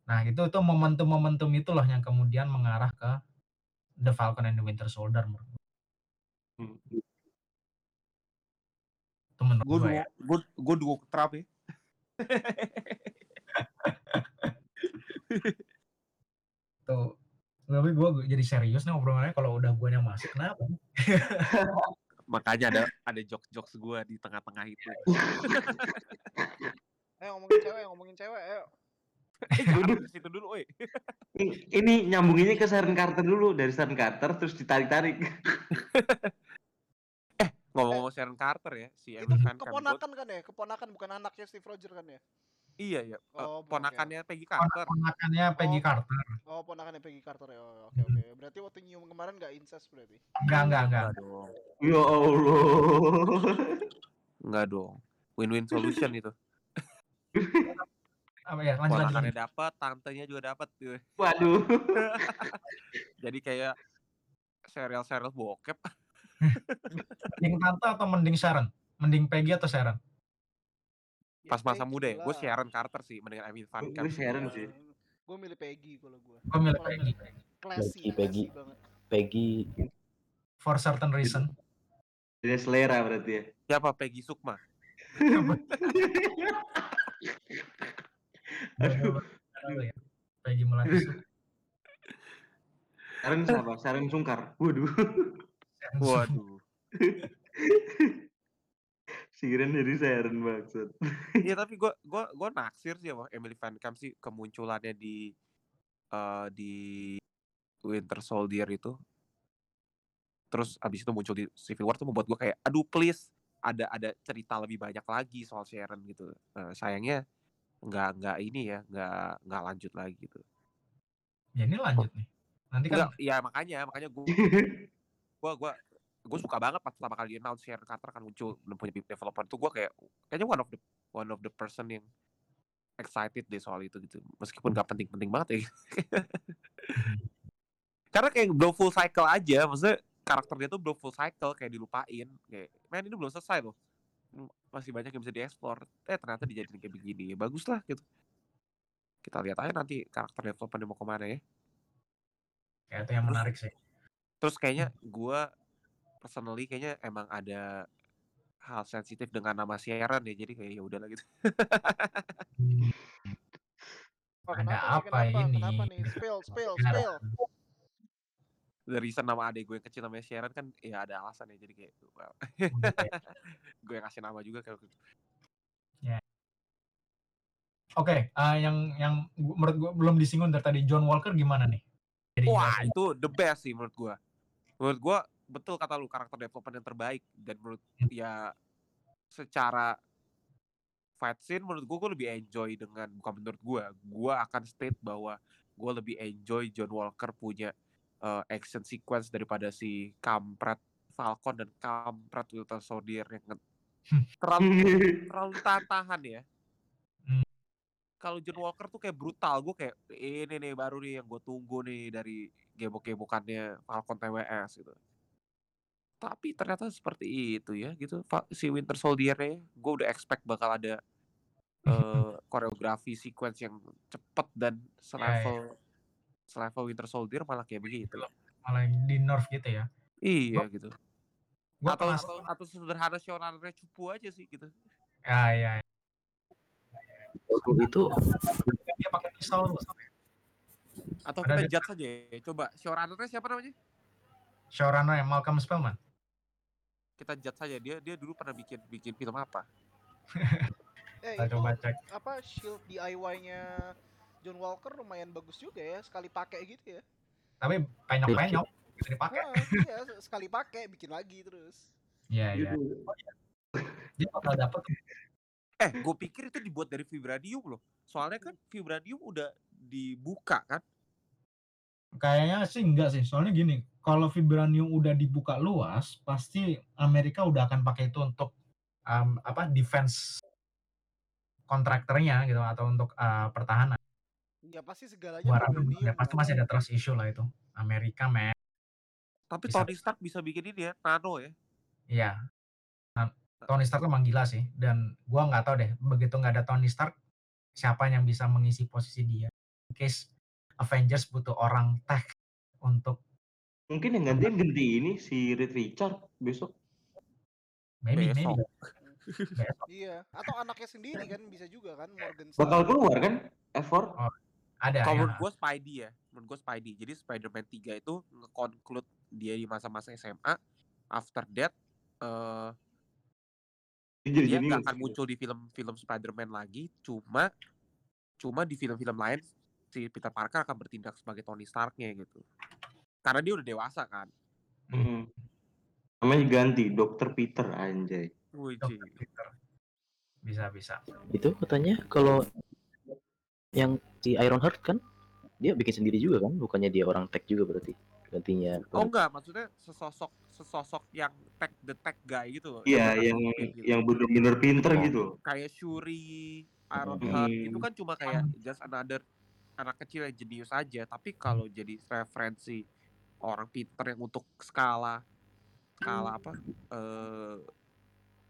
Speaker 2: Nah itu itu momentum-momentum itulah yang kemudian mengarah ke The Falcon and the Winter Soldier menurut gue.
Speaker 4: Hmm.
Speaker 2: itu menurut
Speaker 3: Gue
Speaker 2: ya
Speaker 3: gue gue duo Trump ya.
Speaker 2: tuh tapi gue jadi serius nih obrolannya kalau udah gue yang masuk kenapa
Speaker 3: Makanya ada ada jokes-jokes gue di tengah-tengah itu.
Speaker 1: Eh ngomongin cewek, ngomongin cewek, ayo.
Speaker 3: Eh jangan ke situ dulu, woi.
Speaker 4: Ini- Ini nyambunginnya ke Sharon Carter dulu dari Sharon Carter terus ditarik-tarik.
Speaker 3: Ngomong-ngomong Sharon Carter ya, si
Speaker 1: Itu
Speaker 3: Emily Van
Speaker 1: keponakan kan ya? Keponakan bukan anaknya Steve Roger kan ya?
Speaker 3: Iya, iya. Eh,
Speaker 1: Oh, oke.
Speaker 3: ponakannya Peggy Carter.
Speaker 2: Ponakannya Peggy
Speaker 1: Oh.
Speaker 2: Carter.
Speaker 1: Oh, ponakannya Peggy Carter ya. Oh, Oke, oke. Berarti waktu nyium kemarin nggak incest berarti.
Speaker 2: Enggak, enggak, enggak.
Speaker 3: Enggak dong.
Speaker 4: Ya Allah.
Speaker 3: Enggak dong. Win-win solution itu.
Speaker 2: Apa ya? Lanjut lanjut.
Speaker 3: Dapat, tantenya juga dapat gitu.
Speaker 4: Waduh.
Speaker 3: Jadi kayak serial-serial bokep.
Speaker 2: Mending tante atau mending Sharon? Mending Peggy atau Sharon?
Speaker 3: Pas masa
Speaker 1: Peggy
Speaker 3: muda ya, gue. Sharon Carter sih, mendingan Emily Van
Speaker 4: Gua-
Speaker 3: Camp.
Speaker 4: gua Sharon sih.
Speaker 1: Gue milih Peggy kalau gue.
Speaker 2: Gue milih Peggy.
Speaker 1: Classy,
Speaker 5: Peggy, Peggy.
Speaker 2: For certain reason.
Speaker 4: Jadi selera berarti ya.
Speaker 3: Siapa Peggy Sukma?
Speaker 4: Aduh.
Speaker 2: Aduh ya. Peggy Melati Sukma.
Speaker 4: Sharon siapa? Sharon Sungkar. Waduh.
Speaker 3: Waduh.
Speaker 4: Siren dari Sharon maksud.
Speaker 3: Iya tapi gue gua gua naksir sih sama Emily Van Camp sih kemunculannya di eh di Winter Soldier itu. Terus abis itu muncul di Civil War tuh membuat gue kayak aduh please ada ada cerita lebih banyak lagi soal Sharon gitu. Eh, sayangnya nggak nggak ini ya nggak nggak lanjut lagi gitu.
Speaker 2: Ya ini lanjut nih. Nanti kan
Speaker 3: Enggak, ya makanya makanya gue gue gue gue suka banget pas pertama kali announce Sharon Carter kan muncul dan punya developer tuh gue kayak kayaknya one of the one of the person yang excited deh soal itu gitu meskipun gak penting-penting banget ya karena kayak belum full cycle aja maksudnya karakter dia tuh belum full cycle kayak dilupain kayak men ini belum selesai loh masih banyak yang bisa dieksplor eh ternyata dijadiin kayak begini bagus lah gitu kita lihat aja nanti karakter development mau ke mana ya
Speaker 2: kayak itu yang menarik sih.
Speaker 3: Terus kayaknya gua personally kayaknya emang ada hal sensitif dengan nama Sharon ya jadi kayak ya udahlah gitu.
Speaker 2: Hmm,
Speaker 1: Oh,
Speaker 2: Ada
Speaker 1: kenapa
Speaker 2: apa
Speaker 1: kenapa?
Speaker 2: ini?
Speaker 1: Kenapa nih? Spill, spill, spill.
Speaker 3: The reason nama adik gue yang kecil namanya Sharon kan ya ada alasan ya jadi kayak well,
Speaker 2: udah kayak-
Speaker 3: gue yang kasih nama juga kayak gitu.
Speaker 2: Oke, eh, yang yang gua- menurut gue belum disinggung dari tadi John Walker gimana nih? Jadi
Speaker 3: Wah, itu the best sih menurut gua. Menurut gua betul kata lu karakter development yang terbaik dan menurut
Speaker 2: Hmm.
Speaker 3: ya secara fight scene menurut gua gua lebih enjoy dengan bukan menurut gua, gua akan state bahwa gua lebih enjoy John Walker punya eh, action sequence daripada si kampret Falcon dan kampret Winter Soldier yang terlalu terlalu tahan ya.
Speaker 2: Hmm.
Speaker 3: Kalau John Walker tuh kayak brutal, gue kayak ini nih baru nih yang gue tunggu nih dari gebok-gebokannya Falcon TWS gitu. Tapi ternyata seperti itu ya gitu. Si Winter Soldier nya gue udah expect bakal ada eh, koreografi sequence yang cepet dan selevel selevel Winter Soldier malah kayak begitu.
Speaker 2: malah di nerf gitu ya.
Speaker 3: Iya gitu.
Speaker 2: Gue
Speaker 3: Atau atau, atau sederhana showrunner cupu aja sih gitu.
Speaker 2: ya ya. ya.
Speaker 5: waktu itu
Speaker 2: Dia pakai pisau loh.
Speaker 3: Atau
Speaker 2: Ada
Speaker 3: kita
Speaker 2: di-
Speaker 3: judge aja ya. Coba showrunner siapa namanya?
Speaker 2: Showrunner yang Malcolm Spellman.
Speaker 3: Kita judge saja dia dia dulu pernah bikin bikin film apa?
Speaker 1: Eh, itu
Speaker 2: coba cek.
Speaker 1: apa shield DIY-nya John Walker lumayan bagus juga ya, sekali pakai gitu ya.
Speaker 2: Tapi penyok-penyok bisa dipakai.
Speaker 1: Ah, iya, sekali pakai bikin lagi terus.
Speaker 2: Iya iya. Dia bakal dapet
Speaker 3: Eh, gue pikir itu dibuat dari vibranium loh. Soalnya kan vibranium udah dibuka kan.
Speaker 2: Kayaknya sih enggak sih. Soalnya gini, kalau vibranium udah dibuka luas, pasti Amerika udah akan pakai itu untuk um, apa defense kontraktornya gitu atau untuk uh, pertahanan.
Speaker 1: Ya pasti segalanya vibranium
Speaker 2: ya, pasti masih ada trust issue lah itu. Amerika men.
Speaker 3: Tapi
Speaker 2: Bisa.
Speaker 3: Tony Stark bisa bikin ini ya, nano ya.
Speaker 2: Iya. Nah, Tony Stark emang gila sih dan gua nggak tahu deh begitu nggak ada Tony Stark siapa yang bisa mengisi posisi dia. In case Avengers butuh orang tech untuk
Speaker 4: Mungkin yang gantian ganti ini si Reed Richard besok.
Speaker 2: maybe maybe
Speaker 3: Besok.
Speaker 2: besok.
Speaker 1: Iya, atau anaknya sendiri kan bisa juga kan Morgan
Speaker 4: Bakal keluar kan? F4?
Speaker 2: Ada
Speaker 3: Kalau
Speaker 2: ya.
Speaker 3: menurut gue Spidey ya, menurut gue Spidey. Jadi Spider-Man 3 itu nge-conclude dia di masa-masa SMA. After that, eh
Speaker 4: Dia jadi
Speaker 3: dia nggak akan muncul di film-film Spider-Man lagi. Cuma Cuma di film-film lain si Peter Parker akan bertindak sebagai Tony Stark-nya gitu. Karena dia udah dewasa kan.
Speaker 4: Hmm. Namanya ganti Dokter Peter anjay.
Speaker 3: Wih,
Speaker 2: Dr. Peter. Bisa bisa.
Speaker 5: Itu katanya kalau yang si Ironheart kan dia bikin sendiri juga kan, bukannya dia orang tech juga berarti gantinya.
Speaker 3: Oh enggak, maksudnya sesosok sesosok yang tech the tech guy gitu loh.
Speaker 4: Iya, yang
Speaker 3: gitu.
Speaker 4: yang bener-bener pinter
Speaker 5: Oh.
Speaker 4: gitu.
Speaker 3: kayak Shuri, Ironheart
Speaker 4: Hmm.
Speaker 3: itu kan cuma kayak just another anak kecil yang jenius aja. Tapi kalau jadi referensi orang pinter yang untuk skala skala apa? eh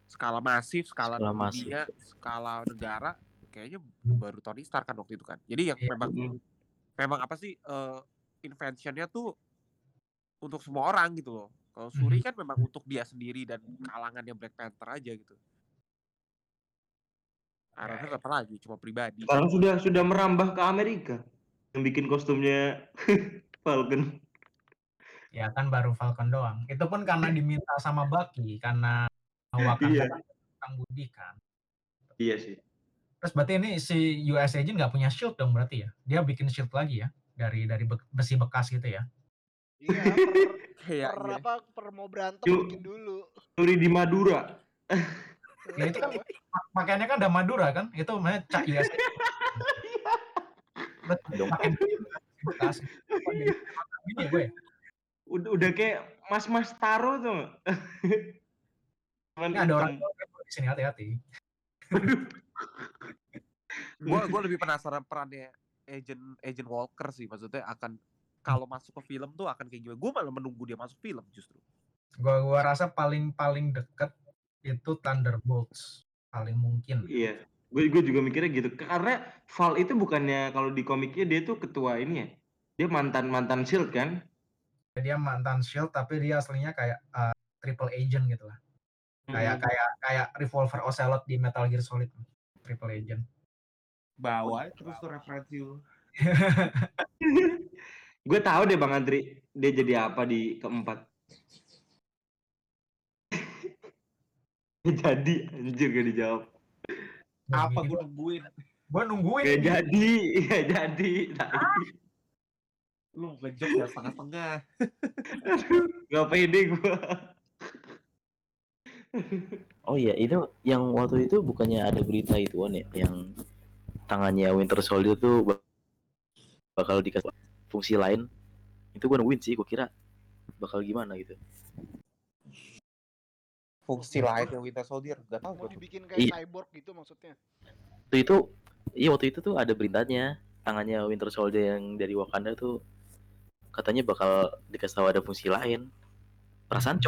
Speaker 3: skala masif, skala,
Speaker 5: Skala masif.
Speaker 3: dunia, skala negara, kayaknya baru Tony Stark kan waktu itu kan. Jadi yang
Speaker 2: Iya.
Speaker 3: memang memang apa sih eh inventionnya tuh untuk semua orang gitu loh. Kalau Shuri kan memang untuk dia sendiri dan kalangannya Black Panther aja gitu. Ironheart apa lagi? Cuma pribadi.
Speaker 4: Sekarang sudah sudah merambah ke Amerika. Yang bikin kostumnya Falcon.
Speaker 2: Ya kan baru Falcon doang. Itu pun karena diminta sama Bucky karena Wakanda
Speaker 4: Iya.
Speaker 2: kan budi kan.
Speaker 4: Iya sih.
Speaker 2: Terus berarti ini si US agent nggak punya shield dong berarti ya? Dia bikin shield lagi ya dari dari be- besi bekas gitu ya?
Speaker 1: Iya, per,
Speaker 3: Iya,
Speaker 1: per
Speaker 3: iya.
Speaker 1: apa per mau berantem
Speaker 4: Yuk.
Speaker 1: bikin dulu.
Speaker 4: Nuri di Madura.
Speaker 2: Ya itu kan pa- pakaiannya kan ada Madura kan? Itu namanya Cak US bekas. Ya gue.
Speaker 4: Udah udah kayak mas-mas taro tuh. Cuman
Speaker 2: Ini ada orang di sini hati-hati.
Speaker 3: Gue gue lebih penasaran perannya agent agent Walker sih. Maksudnya akan kalau masuk ke film tuh akan kayak gimana? Gue malah menunggu dia masuk film justru.
Speaker 2: Gua gua rasa paling paling deket itu Thunderbolts paling mungkin.
Speaker 4: Iya. Gue gue juga mikirnya gitu. Karena Val itu bukannya kalau di komiknya dia tuh ketua ini ya. Dia mantan mantan Shield kan?
Speaker 2: Dia mantan Shield tapi dia aslinya kayak uh, triple agent gitu lah. Kayak
Speaker 4: Hmm.
Speaker 2: kayak kayak revolver Ocelot di Metal Gear Solid. Triple agent.
Speaker 3: Bawa terus tuh referensi lu.
Speaker 4: gue tahu deh Bang Andri dia jadi apa di keempat. jadi anjir gak dijawab.
Speaker 3: Apa gue nungguin?
Speaker 2: Gue nungguin.
Speaker 4: Gak jadi, gak jadi. Tai.
Speaker 3: Lu ngejok ya setengah-setengah.
Speaker 4: Gak pede gue.
Speaker 5: Oh iya, itu yang waktu itu bukannya ada berita itu kan ya, yang tangannya Winter Soldier tuh bak- bakal dikasih fungsi lain. Itu gue nungguin sih, gue kira bakal gimana gitu.
Speaker 3: Fungsi lain yang Winter Soldier gak tau
Speaker 1: Mau dibikin kayak
Speaker 5: Iya.
Speaker 1: cyborg gitu maksudnya.
Speaker 5: Itu itu, iya waktu itu tuh ada beritanya tangannya Winter Soldier yang dari Wakanda tuh katanya bakal dikasih tahu ada fungsi lain. Perasaan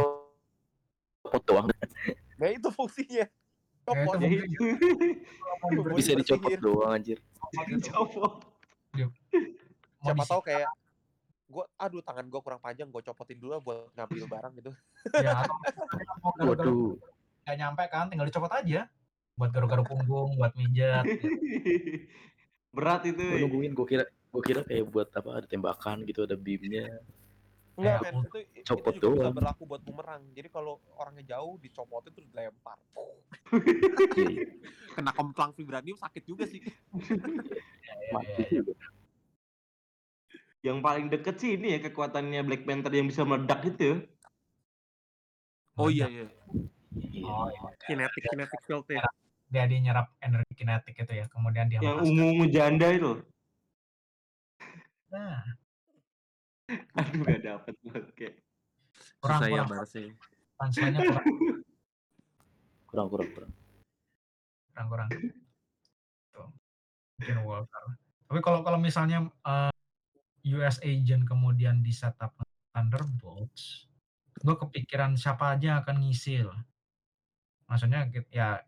Speaker 5: copot doang
Speaker 3: Nah itu fungsinya.
Speaker 2: Ya,
Speaker 3: Copot.
Speaker 4: Ya
Speaker 2: fungsinya.
Speaker 4: itu.
Speaker 5: Bisa dicopot doang anjir.
Speaker 4: Copot.
Speaker 2: mau
Speaker 3: Siapa tahu kayak gue aduh tangan gue kurang panjang gue copotin dulu buat ngambil barang gitu
Speaker 2: Ya,
Speaker 5: Waduh.
Speaker 2: nggak nyampe kan, tinggal dicopot aja. Buat garuk-garuk punggung, buat mijat. gitu.
Speaker 4: Berat itu.
Speaker 5: Gue nungguin, gue kira gue kira kayak buat apa ada tembakan gitu, ada beamnya.
Speaker 3: Enggak,
Speaker 2: Ya,
Speaker 3: men. Itu, itu
Speaker 5: copot
Speaker 3: juga bisa
Speaker 5: doang.
Speaker 3: berlaku buat bumerang. Jadi kalau orangnya jauh, dicopotin terus dilempar.
Speaker 5: Iya.
Speaker 3: Kena kemplang vibranium sakit juga sih.
Speaker 5: Mati juga.
Speaker 4: Yang paling deket sih ini ya kekuatannya Black Panther yang bisa meledak itu.
Speaker 3: Oh iya, iya.
Speaker 5: Iya.
Speaker 2: Oh, iya.
Speaker 3: Kinetic, kinetic field ya.
Speaker 2: Dia dia nyerap energi kinetik itu ya, kemudian dia
Speaker 4: Yang ungu-ungu janda itu.
Speaker 2: Nah,
Speaker 4: Aduh gak dapet. Oke.
Speaker 2: kurang
Speaker 3: Susah ya
Speaker 2: kurang punchline-nya kurang
Speaker 5: Kurang kurang kurang.
Speaker 2: kurang kurang. Tuh. Bikin Walker. Tapi kalau kalau misalnya uh, US agent kemudian di setup Thunderbolts, gue kepikiran siapa aja yang akan ngisi loh. Maksudnya gitu, ya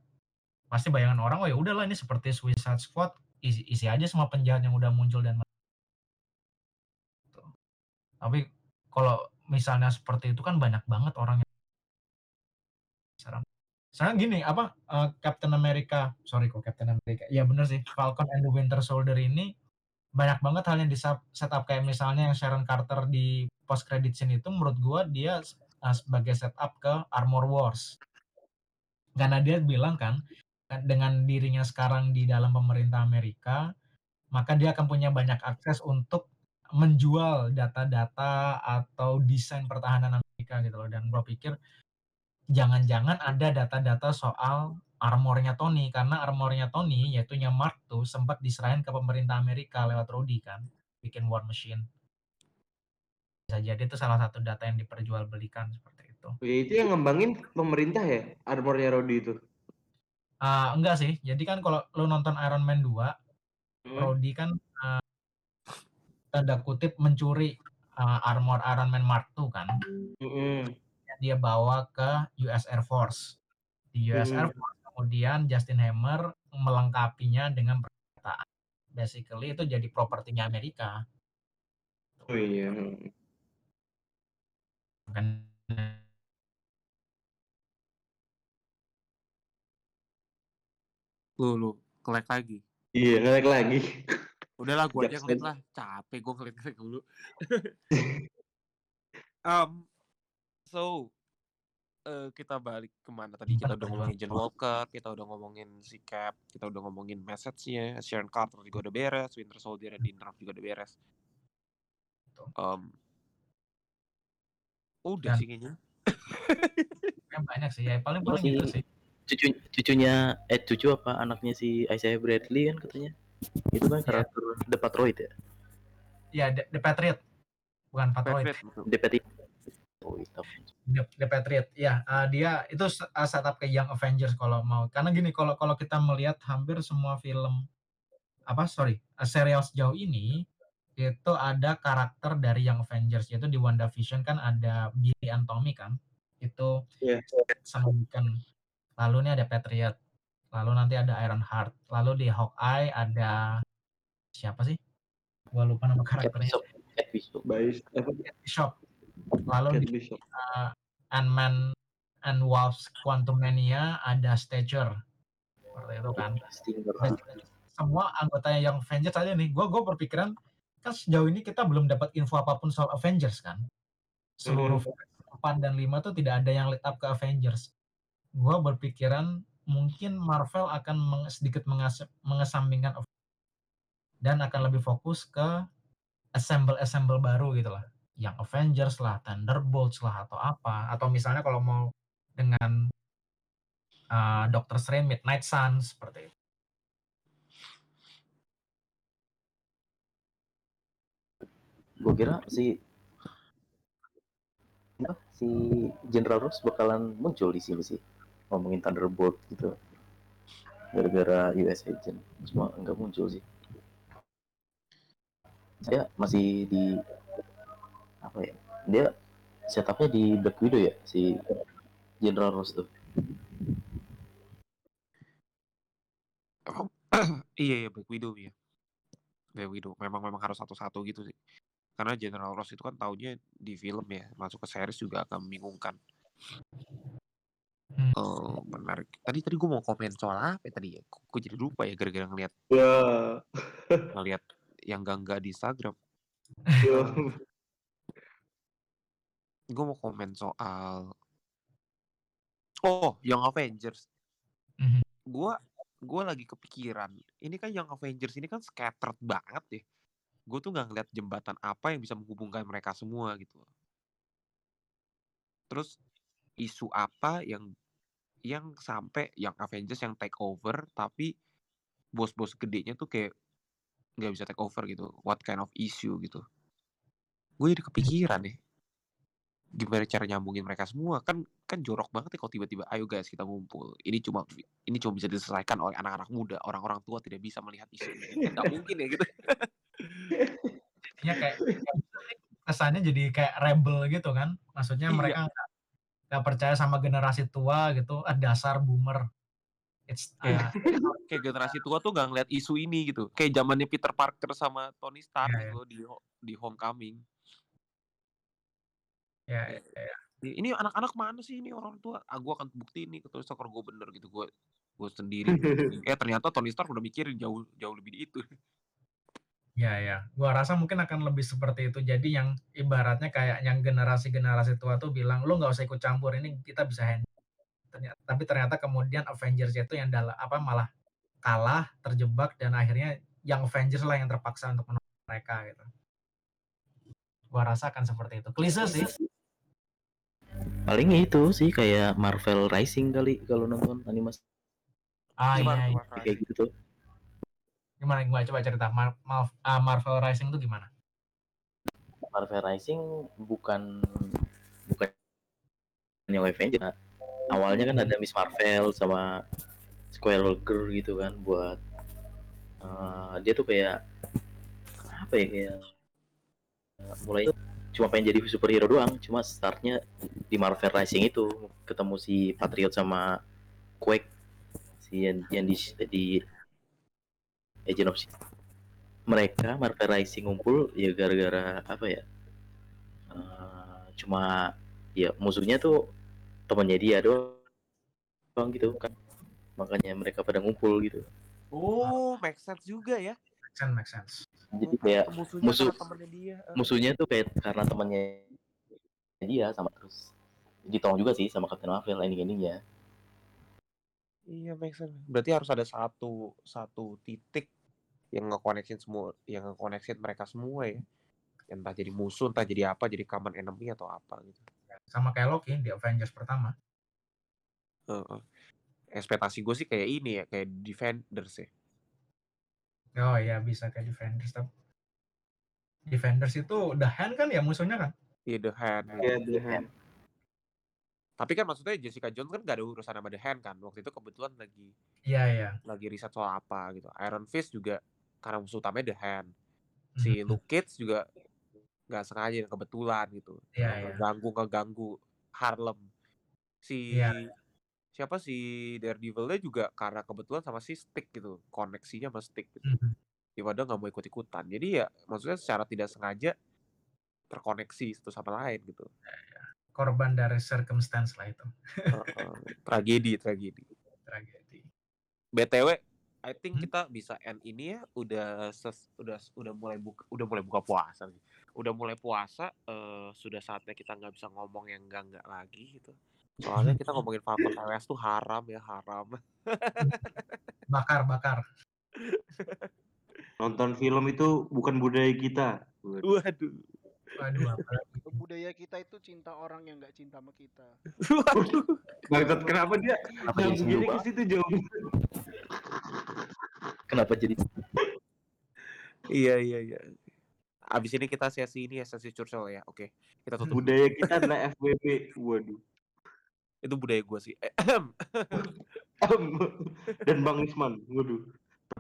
Speaker 2: pasti bayangan orang oh ya udahlah ini seperti Suicide Squad isi, isi aja semua penjahat yang udah muncul dan. Tapi kalau misalnya seperti itu kan banyak banget orang yang serem. Saya gini apa eh, Captain America, sorry kok Captain America. Ya bener sih, Falcon and the Winter Soldier ini banyak banget hal yang di setup kayak misalnya yang Sharon Carter di post credit scene itu menurut gua dia eh, sebagai setup ke Armor Wars. Karena dia bilang kan kan dengan dirinya sekarang di dalam pemerintah Amerika maka dia akan punya banyak akses untuk menjual data-data atau desain pertahanan Amerika gitu loh. Dan gue pikir jangan-jangan ada data-data soal armornya Tony karena armornya Tony yaitu nya Mark II sempat diserahin ke pemerintah Amerika lewat Rudy kan bikin War Machine bisa jadi itu salah satu data yang diperjualbelikan seperti itu
Speaker 4: Ya, itu yang ngembangin pemerintah ya, armornya Rodi itu.
Speaker 2: Ah, enggak sih jadi kan kalau lo nonton Iron Man 2
Speaker 4: Hmm.
Speaker 2: Rudy kan eh, tanda kutip mencuri eh, armor Iron Man Mark II kan yang dia bawa ke US Air Force. Di US Air
Speaker 4: Mhm.
Speaker 2: Force kemudian Justin Hammer melengkapinya dengan perkataan. Basically itu jadi propertinya Amerika.
Speaker 4: Oh iya.
Speaker 2: Kan
Speaker 3: Lu lu kelek lagi.
Speaker 4: Iya, ngelag lagi.
Speaker 3: Udahlah gue aja ngeliat lah. Capek gue ngeliat-ngeliat dulu. um, so, eh, kita balik ke mana tadi? Kita udah ngomongin John Walker, kita udah ngomongin si Cap, kita udah ngomongin message-nya, Sharon Carter juga udah beres, Winter Soldier dan Dinner juga udah beres. Um, udah
Speaker 2: Dan-
Speaker 3: sih kayaknya.
Speaker 2: yang banyak sih ya paling paling gitu sih.
Speaker 5: Cucu cucunya eh cucu apa anaknya si Isaiah Bradley kan katanya. Itu kan
Speaker 2: Iya.
Speaker 5: karakter The Patroid ya.
Speaker 2: Ya The, The Patriot bukan Patroid.
Speaker 3: Patriot.
Speaker 5: The Patriot. Oh, itu.
Speaker 2: The, The Patriot. Ya, uh, dia itu uh, setup ke Young Avengers kalau mau. Karena gini, kalau kalau kita melihat hampir semua film apa sorry, uh, serial sejauh ini itu ada karakter dari Young Avengers yaitu di WandaVision kan ada Billy and Tommy kan. Itu
Speaker 4: Iya.
Speaker 2: sama Deacon. Lalu ini ada Patriot. Lalu nanti ada Ironheart. Lalu di Hawkeye ada siapa sih? Gua lupa nama karakternya.
Speaker 5: Bishop. Cat Bishop.
Speaker 4: Bais apa
Speaker 2: Bishop. Lalu
Speaker 4: Cat
Speaker 2: di uh, Ant-Man and Wasp Quantumania ada Stature seperti itu kan. Dan semua anggotanya yang Avengers aja nih gue gue berpikiran kan sejauh ini kita belum dapat info apa pun soal Avengers kan seluruh
Speaker 4: Mhm.
Speaker 2: film 4 dan 5 tuh tidak ada yang lead up ke Avengers gue berpikiran mungkin Marvel akan meng- sedikit mengas- mengesampingkan dan akan lebih fokus ke assemble assemble baru gitu lah. Yang Avengers lah, Thunderbolts lah atau apa. Atau misalnya kalau mau dengan uh, Doctor Strange Midnight Suns seperti itu.
Speaker 5: Gue kira si si General Ross bakalan muncul di sini sih ngomongin Thunderbolt gitu gara-gara US Agent cuma nggak muncul sih saya masih di apa ya dia setupnya di Black Widow ya si General Ross tuh
Speaker 3: iya iya Black Widow ya. Black Widow memang memang harus satu-satu gitu sih. Karena General Ross itu kan taunya di film ya, masuk ke series juga akan membingungkan.
Speaker 2: Hmm.
Speaker 3: Oh, menarik. Tadi tadi gue mau komen soal apa ya tadi ya? Gue jadi lupa ya gara-gara ngeliat
Speaker 4: Ya.
Speaker 3: ngeliat yang gangga di Instagram.
Speaker 4: ya.
Speaker 3: Gue mau komen soal Oh, Young Avengers.
Speaker 2: Mhm.
Speaker 3: Gue gue lagi kepikiran. Ini kan Young Avengers ini kan scattered banget ya. Gue tuh nggak ngeliat jembatan apa yang bisa menghubungkan mereka semua gitu. Terus isu apa yang yang sampai yang Avengers yang take over tapi bos-bos gedenya tuh kayak nggak bisa take over gitu. What kind of issue gitu. Gue jadi kepikiran nih. Gimana cara nyambungin mereka semua kan kan jorok banget ya kalau tiba-tiba ayo guys kita ngumpul. Ini cuma ini cuma bisa diselesaikan oleh anak-anak muda. Orang-orang tua tidak bisa melihat isu ini. Nggak mungkin ya gitu.
Speaker 2: Ya kayak kesannya jadi kayak rebel gitu kan. Maksudnya
Speaker 3: Iya.
Speaker 2: mereka nggak percaya sama generasi tua gitu. Ah dasar boomer. It's
Speaker 3: Kayak-
Speaker 2: uh,
Speaker 3: Kayak generasi tua tuh nggak ngeliat isu ini gitu. Kayak zamannya Peter Parker sama Tony Stark
Speaker 2: Iya,
Speaker 3: gitu di di Homecoming.
Speaker 2: ya, ya,
Speaker 3: Ini ini anak-anak mana sih ini orang tua? Ah, gue akan bukti ini Stark kalau gue bener gitu. Gue gue sendiri. eh ternyata Tony Stark udah mikirin jauh jauh lebih di itu.
Speaker 2: Ya, ya. Gua rasa mungkin akan lebih seperti itu. Jadi yang ibaratnya kayak yang generasi-generasi tua tuh bilang, lu nggak usah ikut campur ini kita bisa handle. Ternyata, tapi ternyata kemudian Avengers itu yang dalam apa malah kalah, terjebak dan akhirnya yang Avengers lah yang terpaksa untuk menonton mereka gitu. Gua rasa akan seperti itu. Klise sih.
Speaker 5: Paling itu sih kayak Marvel Rising kali kalau nonton animasi
Speaker 2: Ah iya, iya.
Speaker 3: Rai?
Speaker 5: kayak gitu tuh.
Speaker 2: Gimana gua coba cerita Mar- Mar- ah, Marvel Rising itu gimana?
Speaker 5: Marvel Rising bukan bukan yang Avengers. Awalnya kan ada Miss Marvel sama Squirrel Girl gitu kan buat eh, dia tuh kayak apa ya kayak mulai cuma pengen jadi superhero doang, cuma startnya di Marvel Rising itu ketemu si Patriot sama Quake si yang, yang di, di Agent of Shield. Mereka Marvel Rising ngumpul ya gara-gara apa ya? eh, cuma ya musuhnya tuh temannya dia doang gitu kan makanya mereka pada ngumpul gitu
Speaker 3: Oh, make sense juga ya.
Speaker 2: Make sense, make sense.
Speaker 5: jadi kayak
Speaker 3: musuhnya
Speaker 5: musuh-
Speaker 3: temennya dia. Eh,
Speaker 5: musuhnya tuh kayak karena temannya dia sama terus ditolong juga sih sama Captain Marvel ending-endingnya
Speaker 3: Iya, make sense. Berarti harus ada satu satu titik yang ngekoneksin semua, yang ngekoneksin mereka semua ya. Entah jadi musuh, entah jadi apa, jadi common enemy atau apa gitu.
Speaker 2: Sama kayak Loki di Avengers pertama.
Speaker 3: Heeh. Ekspektasi gue sih kayak ini ya, kayak Defenders ya.
Speaker 2: Oh iya bisa kayak Defenders tapi Defenders itu The Hand kan ya musuhnya kan?
Speaker 3: Iya, The Hand.
Speaker 4: Iya, The Hand.
Speaker 3: Tapi kan maksudnya Jessica Jones kan gak ada urusan sama The Hand kan. Waktu itu kebetulan lagi
Speaker 2: Iya iya.
Speaker 3: lagi riset soal apa gitu. Iron Fist juga karena musuh utamanya The Hand. Si
Speaker 2: Mhm.
Speaker 3: Luke Cage juga nggak sengaja kebetulan gitu.
Speaker 2: Iya, iya.
Speaker 3: Ngeganggu ngeganggu Harlem. Si
Speaker 2: Iya.
Speaker 3: siapa si Daredevil-nya juga karena kebetulan sama si Stick gitu. Koneksinya sama Stick gitu.
Speaker 2: Mhm.
Speaker 3: Ya padahal nggak mau ikut-ikutan. Jadi ya maksudnya secara tidak sengaja terkoneksi satu sama lain gitu.
Speaker 2: Korban dari circumstance lah itu.
Speaker 3: Heeh. tragedi, tragedi.
Speaker 2: Tragedi.
Speaker 3: BTW, I think
Speaker 2: Hmm?
Speaker 3: kita bisa end ini ya. Udah ses- udah udah mulai buka udah mulai buka puasa nih. Udah mulai puasa, eh, sudah saatnya kita nggak bisa ngomong yang enggak enggak lagi gitu. Soalnya kita ngomongin Falcon LS tuh haram ya haram.
Speaker 2: Bakar bakar.
Speaker 4: Nonton film itu bukan budaya kita.
Speaker 3: Waduh.
Speaker 2: Waduh apalagi.
Speaker 1: budaya kita itu cinta orang yang nggak cinta sama kita
Speaker 3: Waduh.
Speaker 4: Bangsat kenapa dia
Speaker 5: kenapa jadi
Speaker 4: ke situ jauh?
Speaker 5: kenapa jadi
Speaker 3: Iya iya iya. Abis ini kita sesi ini ya sesi curcol ya. Oke, kita tutup.
Speaker 4: Budaya kita adalah FWB. Waduh.
Speaker 3: Itu budaya gue sih.
Speaker 4: Dan Bang Isman. Waduh.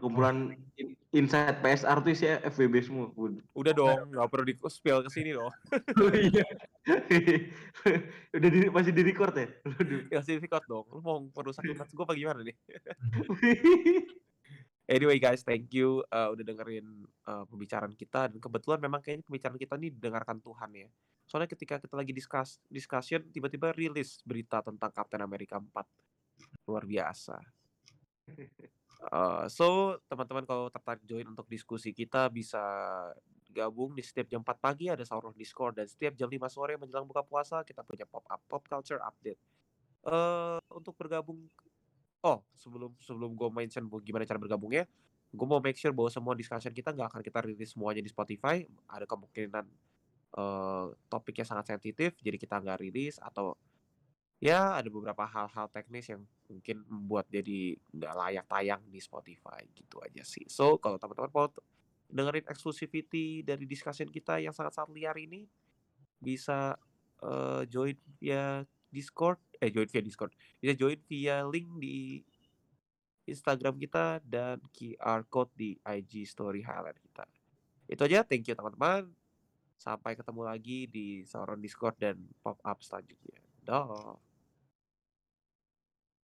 Speaker 4: Perkumpulan in- inside PSR tuh isinya FWB semua.
Speaker 3: Udah dong, nggak perlu di spill ke sini dong.
Speaker 4: Oh iya. Udah di, masih di record ya?
Speaker 3: Ya sih record dong. Lu mau merusak image gue apa gimana nih? Anyway guys, thank you uh, udah dengerin uh, pembicaraan kita dan kebetulan memang kayaknya pembicaraan kita ini didengarkan Tuhan ya. Soalnya ketika kita lagi discuss discussion tiba-tiba rilis berita tentang Captain America 4. Luar biasa. Uh, so, teman-teman kalau tertarik join untuk diskusi kita bisa gabung di setiap jam 4 pagi ada Sauron Discord dan setiap jam 5 sore menjelang buka puasa kita punya pop up pop culture update. Eh untuk bergabung Oh, sebelum sebelum gue mention gimana cara bergabungnya, gue mau make sure bahwa semua discussion kita nggak akan kita rilis semuanya di Spotify. Ada kemungkinan eh topiknya sangat sensitif, jadi kita nggak rilis atau ya ada beberapa hal-hal teknis yang mungkin membuat jadi nggak layak tayang di Spotify gitu aja sih. So kalau teman-teman mau dengerin exclusivity dari discussion kita yang sangat-sangat liar ini, bisa eh, join via Discord, eh join via Discord, bisa join via link di Instagram kita dan QR code di IG story highlight kita. Itu aja, thank you teman-teman. Sampai ketemu lagi di Sauron Discord dan pop up selanjutnya. Dah.